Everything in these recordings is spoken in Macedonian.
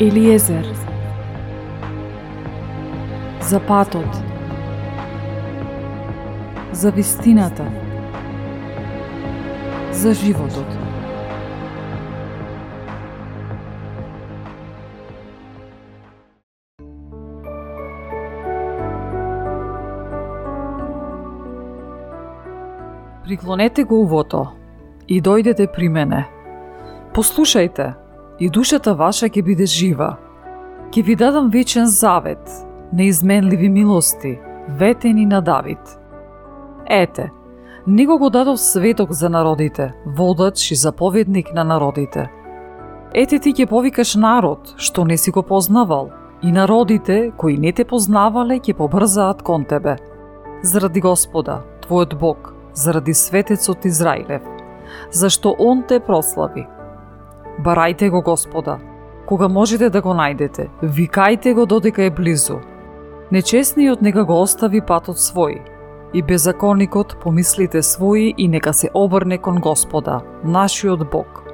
Елиезер. За патот. За вистината. За животот. Приклонете го увото и дојдете при мене. Послушајте, и душата ваша ќе биде жива. Ќе ви дадам вечен завет, неизменливи милости, ветени на Давид. Ете, него го дадов светок за народите, водач и заповедник на народите. Ете ти ќе повикаш народ, што не си го познавал, и народите, кои не те познавале, ќе побрзаат кон тебе. Заради Господа, твојот Бог, заради светецот Израилев, зашто Он те прослави – Барајте го Господа, кога можете да го најдете, викајте го додека е близу. Нечесниот нека го остави патот свој, и беззаконникот помислите своји и нека се обрне кон Господа, нашиот Бог.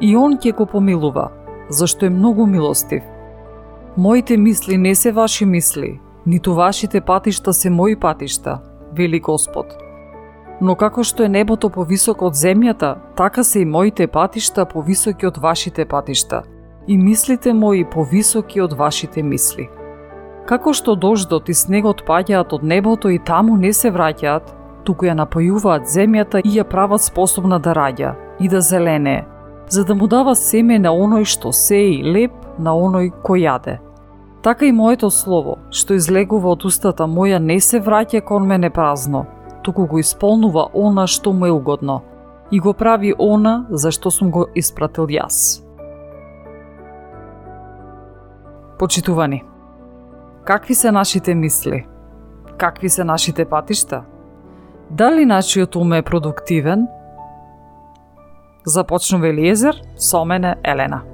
И Он ќе го помилува, зашто е многу милостив. Моите мисли не се ваши мисли, ниту вашите патишта се мои патишта, вели Господ. Но како што е небото повисоко од земјата, така се и моите патишта повисоки од вашите патишта, и мислите мои повисоки од вашите мисли. Како што дождот и снегот паѓаат од небото и таму не се враќаат, туку ја напојуваат земјата и ја прават способна да раѓа и да зелене, за да му дава семе на оној што сеи леп на оној кој јаде. Така и моето слово, што излегува од устата моја, не се враќа кон мене празно, туку го исполнува она што му е угодно и го прави она за што сум го испратил јас. Почитувани, какви се нашите мисли? Какви се нашите патишта? Дали нашиот ум е продуктивен? Започнува Елиезер, со мене Елена.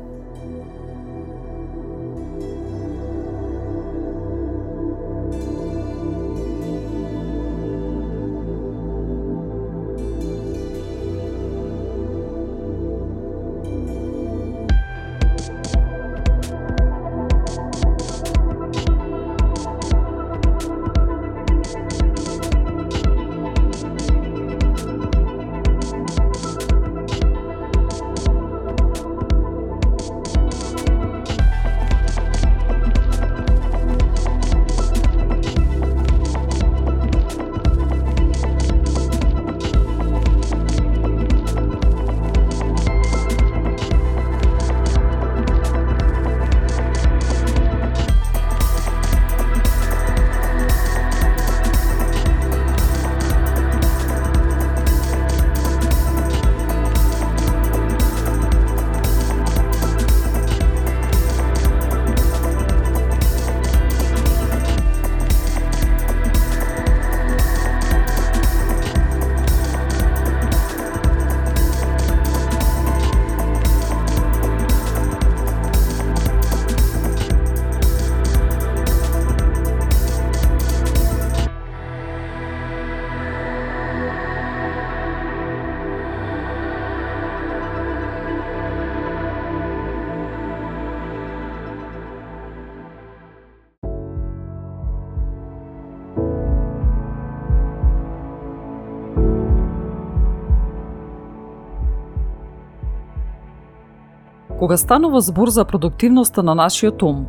Кога станува збор за продуктивноста на нашиот ум,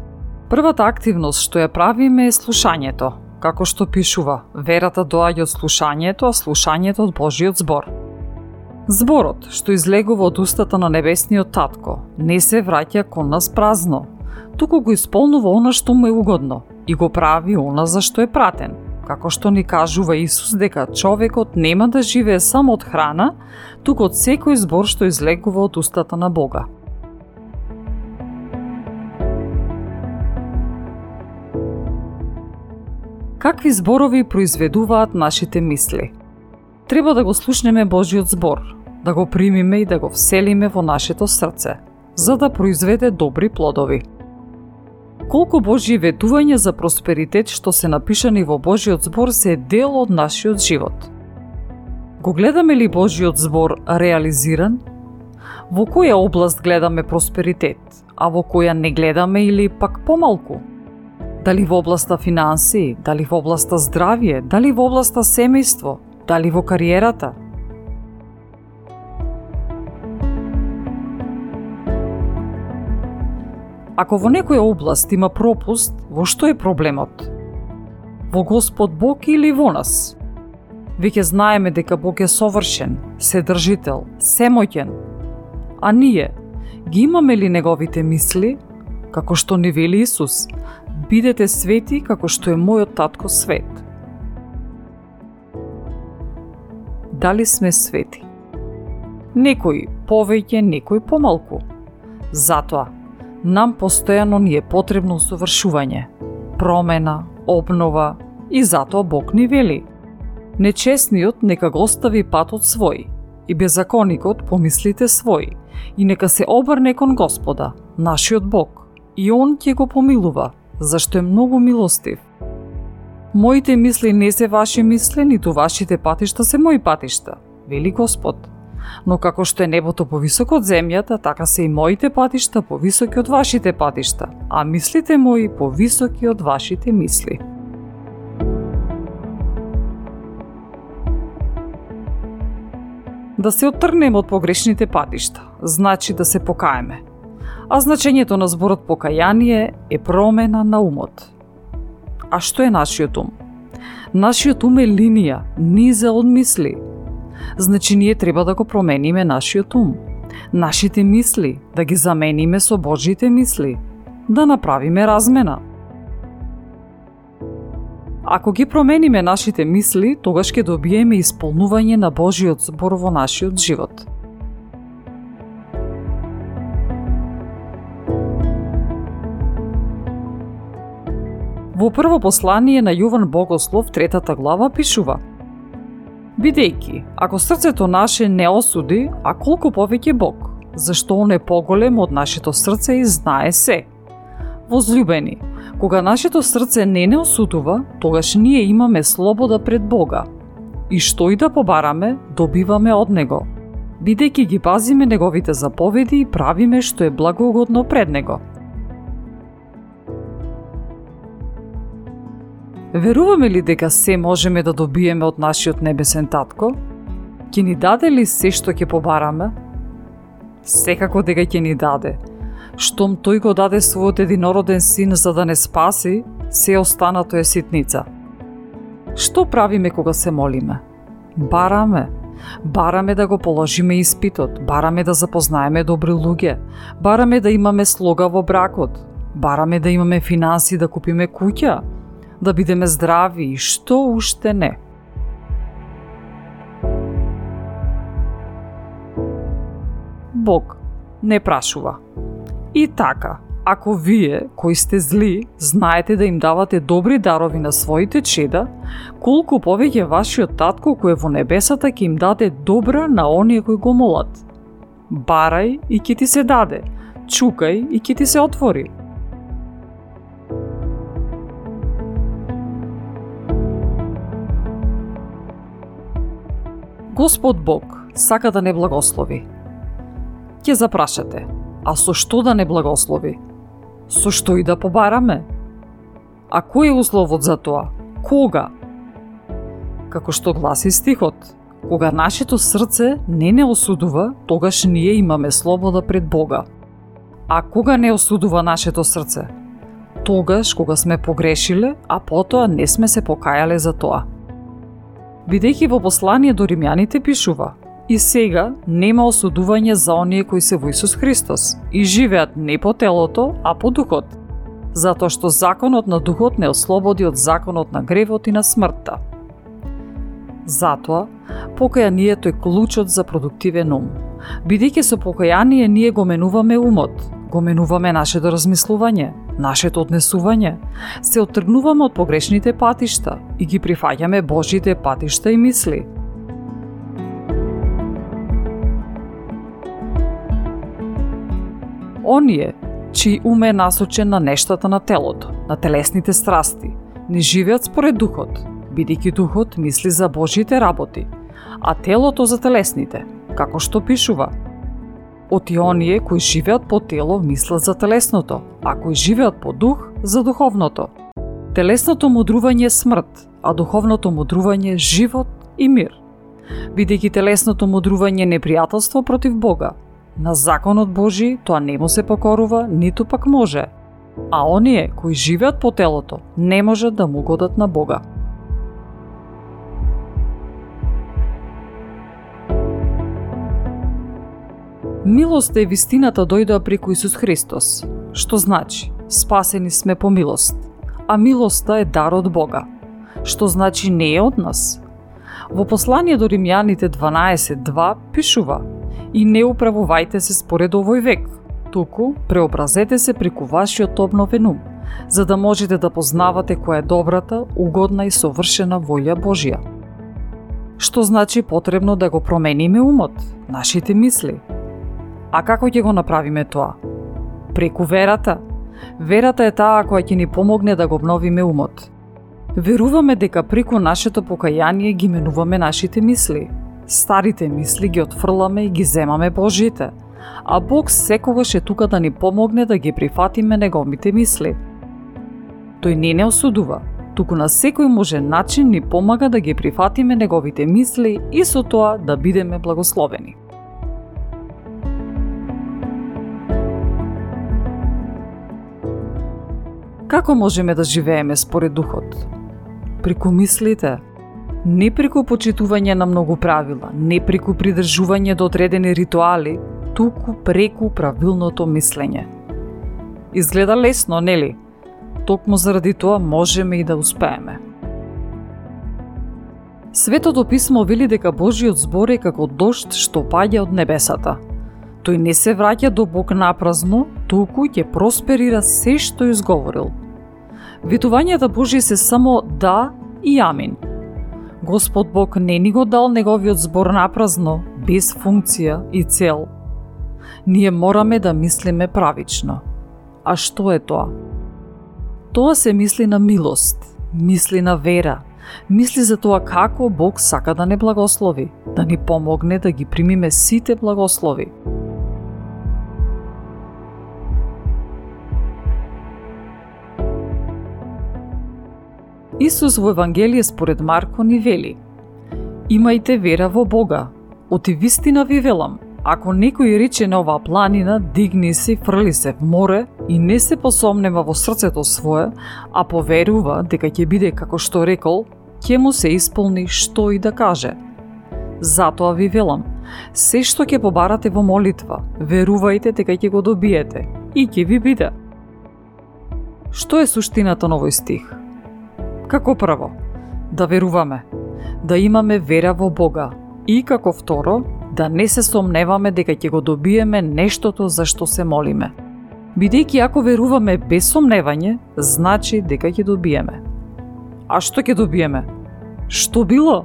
првата активност што ја правиме е слушањето, како што пишува, верата доаѓа од слушањето, а слушањето од Божиот збор. Зборот, што излегува од устата на небесниот татко, не се враќа кон нас празно, туку го исполнува она што му е угодно и го прави она за што е пратен, како што ни кажува Исус дека човекот нема да живее само од храна, туку од секој збор што излегува од устата на Бога. Какви зборови произведуваат нашите мисли? Треба да го слушнеме Божиот збор, да го примиме и да го вселиме во нашето срце, за да произведе добри плодови. Колку Божји ветувања за просперитет што се напишани во Божиот збор се дел од нашиот живот. Го гледаме ли Божиот збор реализиран? Во која област гледаме просперитет, а во која не гледаме или пак помалку? Дали во областа финансии, дали во областа здравје, дали во областа семејство, дали во кариерата? Ако во некоја област има пропуст, во што е проблемот? Во Господ Бог или во нас? Веќе знаеме дека Бог е совршен, седржител, семоќен. А ние, ги имаме ли неговите мисли? Како што ни вели Исус, бидете свети како што е мојот татко свет. Дали сме свети? Некои повеќе, некои помалку. Затоа, нам постојано ни е потребно усовршување, промена, обнова и затоа Бог ни вели. Нечесниот нека го остави патот свој и беззаконикот помислите свој и нека се обрне кон Господа, нашиот Бог, и Он ќе го помилува, зашто е многу милостив. Моите мисли не се ваши мисли, ниту вашите патишта се мои патишта, вели Господ но како што е небото повисоко од земјата, така се и моите патишта повисоки од вашите патишта, а мислите мои повисоки од вашите мисли. Да се оттрнеме од погрешните патишта, значи да се покаеме. А значењето на зборот покаяние е промена на умот. А што е нашиот ум? Нашиот ум е линија, низа од мисли, значи ние треба да го промениме нашиот ум, нашите мисли, да ги замениме со Божите мисли, да направиме размена. Ако ги промениме нашите мисли, тогаш ќе добиеме исполнување на Божиот збор во нашиот живот. Во прво послание на Јован Богослов, третата глава, пишува – Бидејќи, ако срцето наше не осуди, а колку повеќе Бог, зашто Он е поголем од нашето срце и знае се. Возлюбени, кога нашето срце не не осудува, тогаш ние имаме слобода пред Бога. И што и да побараме, добиваме од Него, бидејќи ги пазиме Неговите заповеди и правиме што е благогодно пред Него. Веруваме ли дека се можеме да добиеме од нашиот небесен татко? Ќе ни даде ли се што ќе побараме? Секако дека ќе ни даде. Штом тој го даде својот единороден син за да не спаси, се останато е ситница. Што правиме кога се молиме? Бараме. Бараме да го положиме испитот, бараме да запознаеме добри луѓе, бараме да имаме слога во бракот, бараме да имаме финанси да купиме куќа, да бидеме здрави и што уште не. Бог не прашува. И така, ако вие, кои сте зли, знаете да им давате добри дарови на своите чеда, колку повеќе вашиот татко кој е во небесата ќе им даде добра на оние кои го молат. Барај и ќе ти се даде, чукај и ќе ти се отвори. Господ Бог сака да не благослови. Ќе запрашате, а со што да не благослови? Со што и да побараме? А кој е условот за тоа? Кога? Како што гласи стихот, кога нашето срце не не осудува, тогаш ние имаме слобода пред Бога. А кога не осудува нашето срце? Тогаш кога сме погрешиле, а потоа не сме се покајале за тоа бидејќи во послание до римјаните пишува И сега нема осудување за оние кои се во Исус Христос и живеат не по телото, а по духот. Затоа што законот на духот не ослободи од законот на гревот и на смртта. Затоа, покајанието е клучот за продуктивен ум. Бидејќи со покаяние ние го менуваме умот, го менуваме нашето размислување, нашето однесување, се оттргнуваме од погрешните патишта и ги прифаќаме Божите патишта и мисли. Оние, чиј ум е насочен на нештата на телото, на телесните страсти, не живеат според духот, бидејќи духот мисли за Божите работи, а телото за телесните, како што пишува – Оти оние кои живеат по тело мислат за телесното, а кои живеат по дух за духовното. Телесното мудрување е смрт, а духовното мудрување е живот и мир. Бидејќи телесното мудрување е непријателство против Бога, на законот Божи тоа не му се покорува, ниту пак може. А оние кои живеат по телото не можат да му годат на Бога. Милоста е вистината дојдоа преку Исус Христос, што значи спасени сме по милост, а милоста е дар од Бога, што значи не е од нас. Во послание до Римјаните 12.2 пишува И не управувајте се според овој век, туку преобразете се преку вашиот обновен ум, за да можете да познавате која е добрата, угодна и совршена волја Божја. Што значи потребно да го промениме умот, нашите мисли, А како ќе го направиме тоа? Преку верата. Верата е таа која ќе ни помогне да го обновиме умот. Веруваме дека преку нашето покаяние ги менуваме нашите мисли. Старите мисли ги отфрламе и ги земаме Божите. А Бог секогаш е тука да ни помогне да ги прифатиме неговите мисли. Тој не не осудува, туку на секој може начин ни помага да ги прифатиме неговите мисли и со тоа да бидеме благословени. Како можеме да живееме според духот? Преку мислите, не преку почитување на многу правила, не преку придржување до одредени ритуали, туку преку правилното мислење. Изгледа лесно, нели? Токму заради тоа можеме и да успееме. Светото писмо вели дека Божиот збор е како дошт што паѓа од небесата. Тој не се враќа до Бог напразно, туку ќе просперира се што изговорил. Ветувањата Божи се само да и амин. Господ Бог не ни го дал неговиот збор напразно, без функција и цел. Ние мораме да мислиме правично. А што е тоа? Тоа се мисли на милост, мисли на вера, мисли за тоа како Бог сака да не благослови, да ни помогне да ги примиме сите благослови. Исус во Евангелие според Марко ни вели Имајте вера во Бога. Оти вистина ви велам, ако некој рече на оваа планина, дигни се, фрли се в море и не се посомнева во срцето свое, а поверува дека ќе биде како што рекол, ќе му се исполни што и да каже. Затоа ви велам, се што ќе побарате во молитва, верувајте дека ќе го добиете и ќе ви биде. Што е суштината на овој стих? Како прво, да веруваме, да имаме вера во Бога и како второ, да не се сомневаме дека ќе го добиеме нештото за што се молиме. Бидејќи ако веруваме без сомневање, значи дека ќе добиеме. А што ќе добиеме? Што било?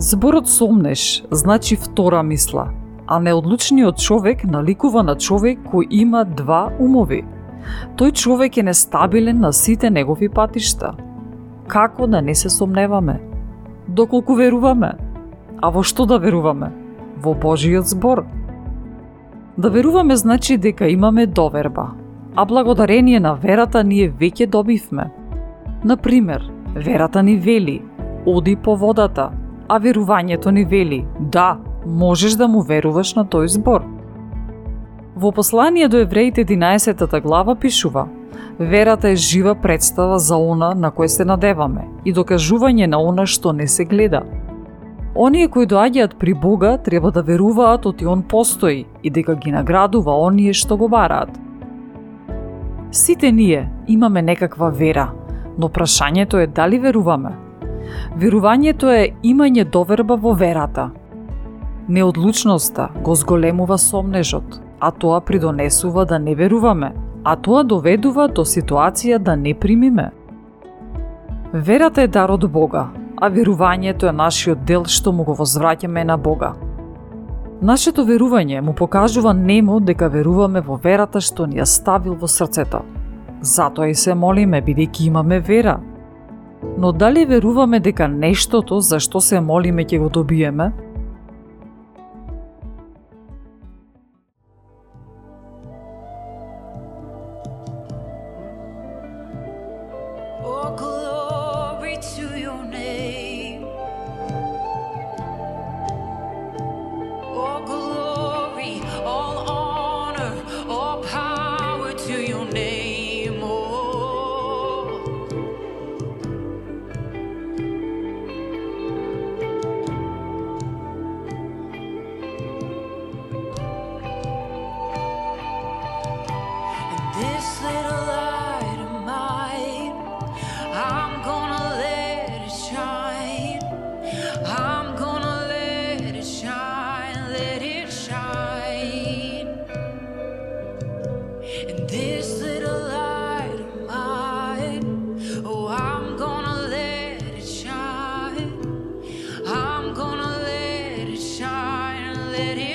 Зборот сомнеш значи втора мисла, а неодлучниот човек наликува на човек кој има два умови. Тој човек е нестабилен на сите негови патишта. Како да не се сомневаме? Доколку веруваме? А во што да веруваме? Во Божиот збор. Да веруваме значи дека имаме доверба, а благодарение на верата ние веќе добивме. Например, верата ни вели, оди по водата, а верувањето ни вели, да, можеш да му веруваш на тој збор. Во послание до евреите 11 глава пишува Верата е жива представа за она на кој се надеваме и докажување на она што не се гледа. Оние кои доаѓаат при Бога треба да веруваат оти Он постои и дека ги наградува оние што го бараат. Сите ние имаме некаква вера, но прашањето е дали веруваме. Верувањето е имање доверба во верата – Неодлучноста го зголемува сомнежот, а тоа придонесува да не веруваме, а тоа доведува до ситуација да не примиме. Верата е дар од Бога, а верувањето е нашиот дел што му го возвраќаме на Бога. Нашето верување му покажува немо дека веруваме во верата што ни ја ставил во срцето. Затоа и се молиме бидејќи имаме вера. Но дали веруваме дека нештото за што се молиме ќе го добиеме? it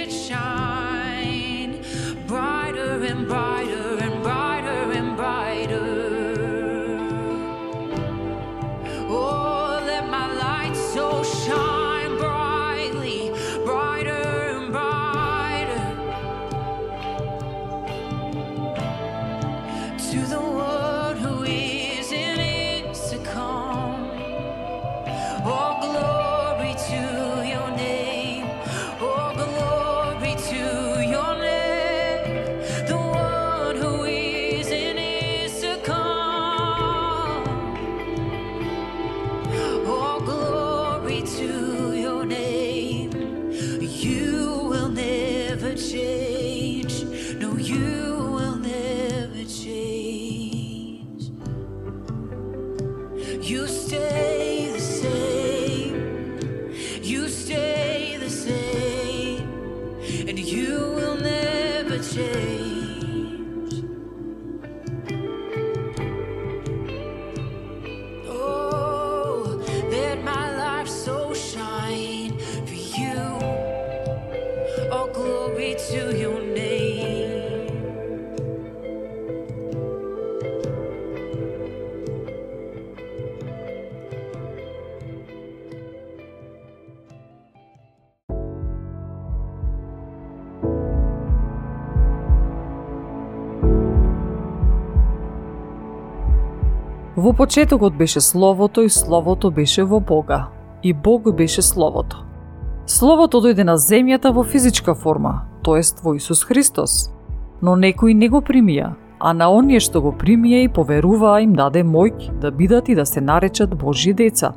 Во почетокот беше Словото и Словото беше во Бога. И Бог беше Словото. Словото дојде на земјата во физичка форма, тоест во Исус Христос. Но некои не го примија, а на оние што го примија и поверуваа им даде мојк да бидат и да се наречат Божји деца.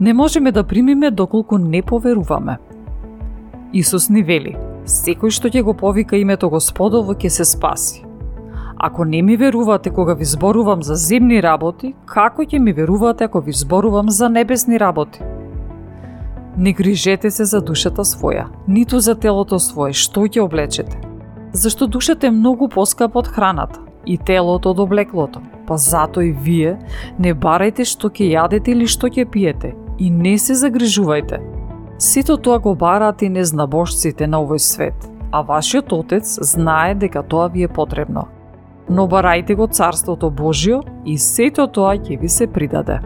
Не можеме да примиме доколку не поверуваме. Исус ни вели, секој што ќе го повика името Господово ќе се спаси. Ако не ми верувате кога ви зборувам за земни работи, како ќе ми верувате ако ви зборувам за небесни работи? Не грижете се за душата своја, ниту за телото свое, што ќе облечете. Зашто душата е многу поскапа од храната и телото од облеклото. Па зато и вие не барајте што ќе јадете или што ќе пиете и не се загрижувајте. Сето тоа го бараат и незнабожците на овој свет, а вашиот Отец знае дека тоа ви е потребно но барајте го Царството Божјо и сето тоа ќе ви се придаде.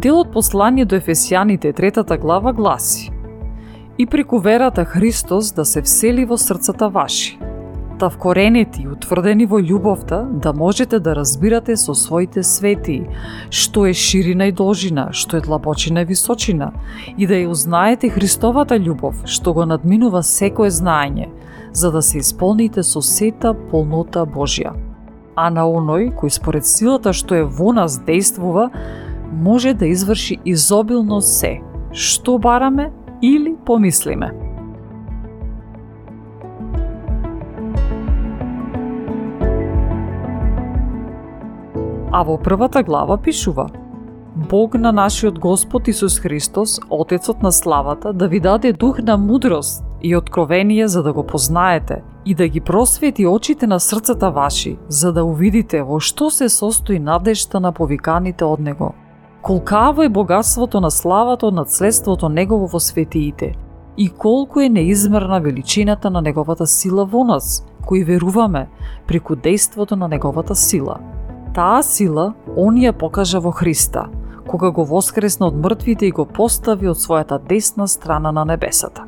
Делот послание до Ефесијаните, третата глава, гласи И преку верата Христос да се всели во срцата ваши, Та вкоренети и утврдени во љубовта, да можете да разбирате со своите свети, што е ширина и должина, што е длабочина и височина, и да ја узнаете Христовата љубов, што го надминува секое знаење, за да се исполните со сета полнота Божја. А на оној кој според силата што е во нас действува, може да изврши изобилно се, што бараме или помислиме. А во првата глава пишува Бог на нашиот Господ Исус Христос, Отецот на славата, да ви даде дух на мудрост и откровение за да го познаете и да ги просвети очите на срцата ваши, за да увидите во што се состои надежта на повиканите од Него. Колкаво е богатството на славата од наследството Негово во светиите и колку е неизмерна величината на Неговата сила во нас, кои веруваме преку действото на неговата сила. Таа сила он ја покажа во Христа, кога го воскресна од мртвите и го постави од својата десна страна на небесата.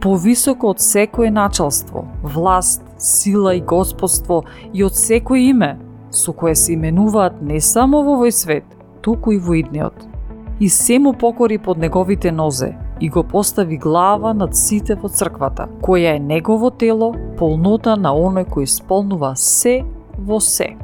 Повисоко од секое началство, власт, сила и господство и од секој име, со кое се именуваат не само во овој свет, туку и во идниот. И се му покори под неговите нозе и го постави глава над сите во црквата, која е негово тело, полнота на оној кој исполнува се во се.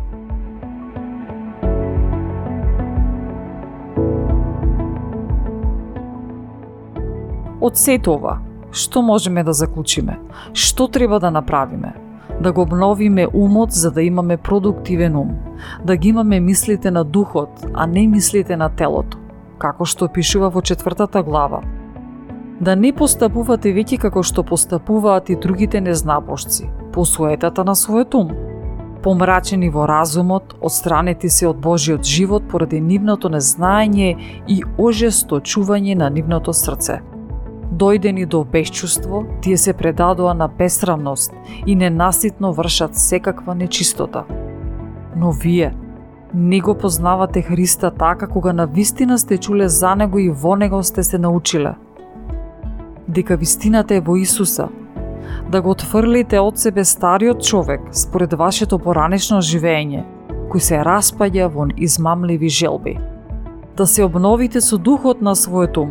Од сето ова, што можеме да заклучиме? Што треба да направиме? Да го обновиме умот за да имаме продуктивен ум, да ги имаме мислите на духот, а не мислите на телото, како што пишува во четвртата глава, да не постапувате веќе како што постапуваат и другите незнабошци, по суетата на својот ум. Помрачени во разумот, отстранети се од Божиот живот поради нивното незнаење и ожесточување на нивното срце. Дојдени до безчувство, тие се предадоа на бесрамност и ненаситно вршат секаква нечистота. Но вие, не го познавате Христа така кога на вистина сте чуле за Него и во Него сте се научиле – дека вистината е во Исуса, да го отфрлите од себе стариот човек според вашето поранешно живење, кој се распаѓа во измамливи желби. Да се обновите со духот на својот ум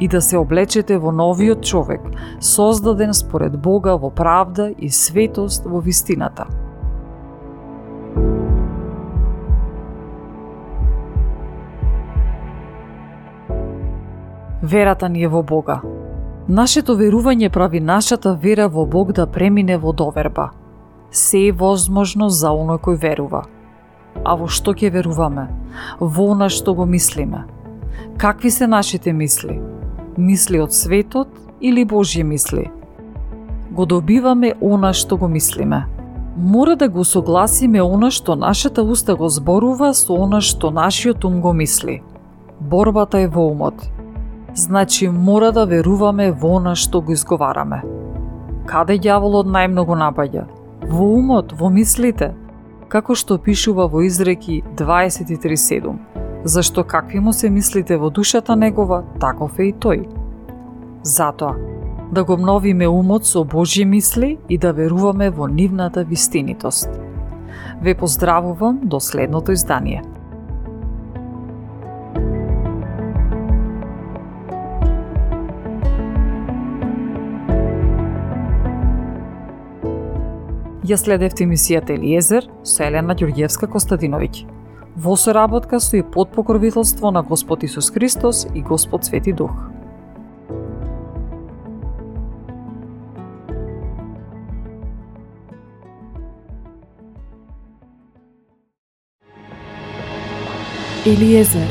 и да се облечете во новиот човек, создаден според Бога во правда и светост во вистината. Верата ни е во Бога, Нашето верување прави нашата вера во Бог да премине во доверба. Се е возможно за оној кој верува. А во што ќе веруваме? Во она што го мислиме. Какви се нашите мисли? Мисли од светот или Божји мисли? Го добиваме она што го мислиме. Мора да го согласиме она што нашата уста го зборува со она што нашиот ум го мисли. Борбата е во умот Значи мора да веруваме во она што го изговараме. Каде ѓаволот најмногу напаѓа? Во умот, во мислите, како што пишува во изреки 23.7. Зашто какви му се мислите во душата негова, таков е и тој. Затоа, да го обновиме умот со Божји мисли и да веруваме во нивната вистинитост. Ве поздравувам до следното издание. Ја следевте емисијата Елиезер со Елена Ѓорѓевска Костадиновиќ. Во соработка со и под покровителство на Господ Исус Христос и Господ Свети Дух. Елиезер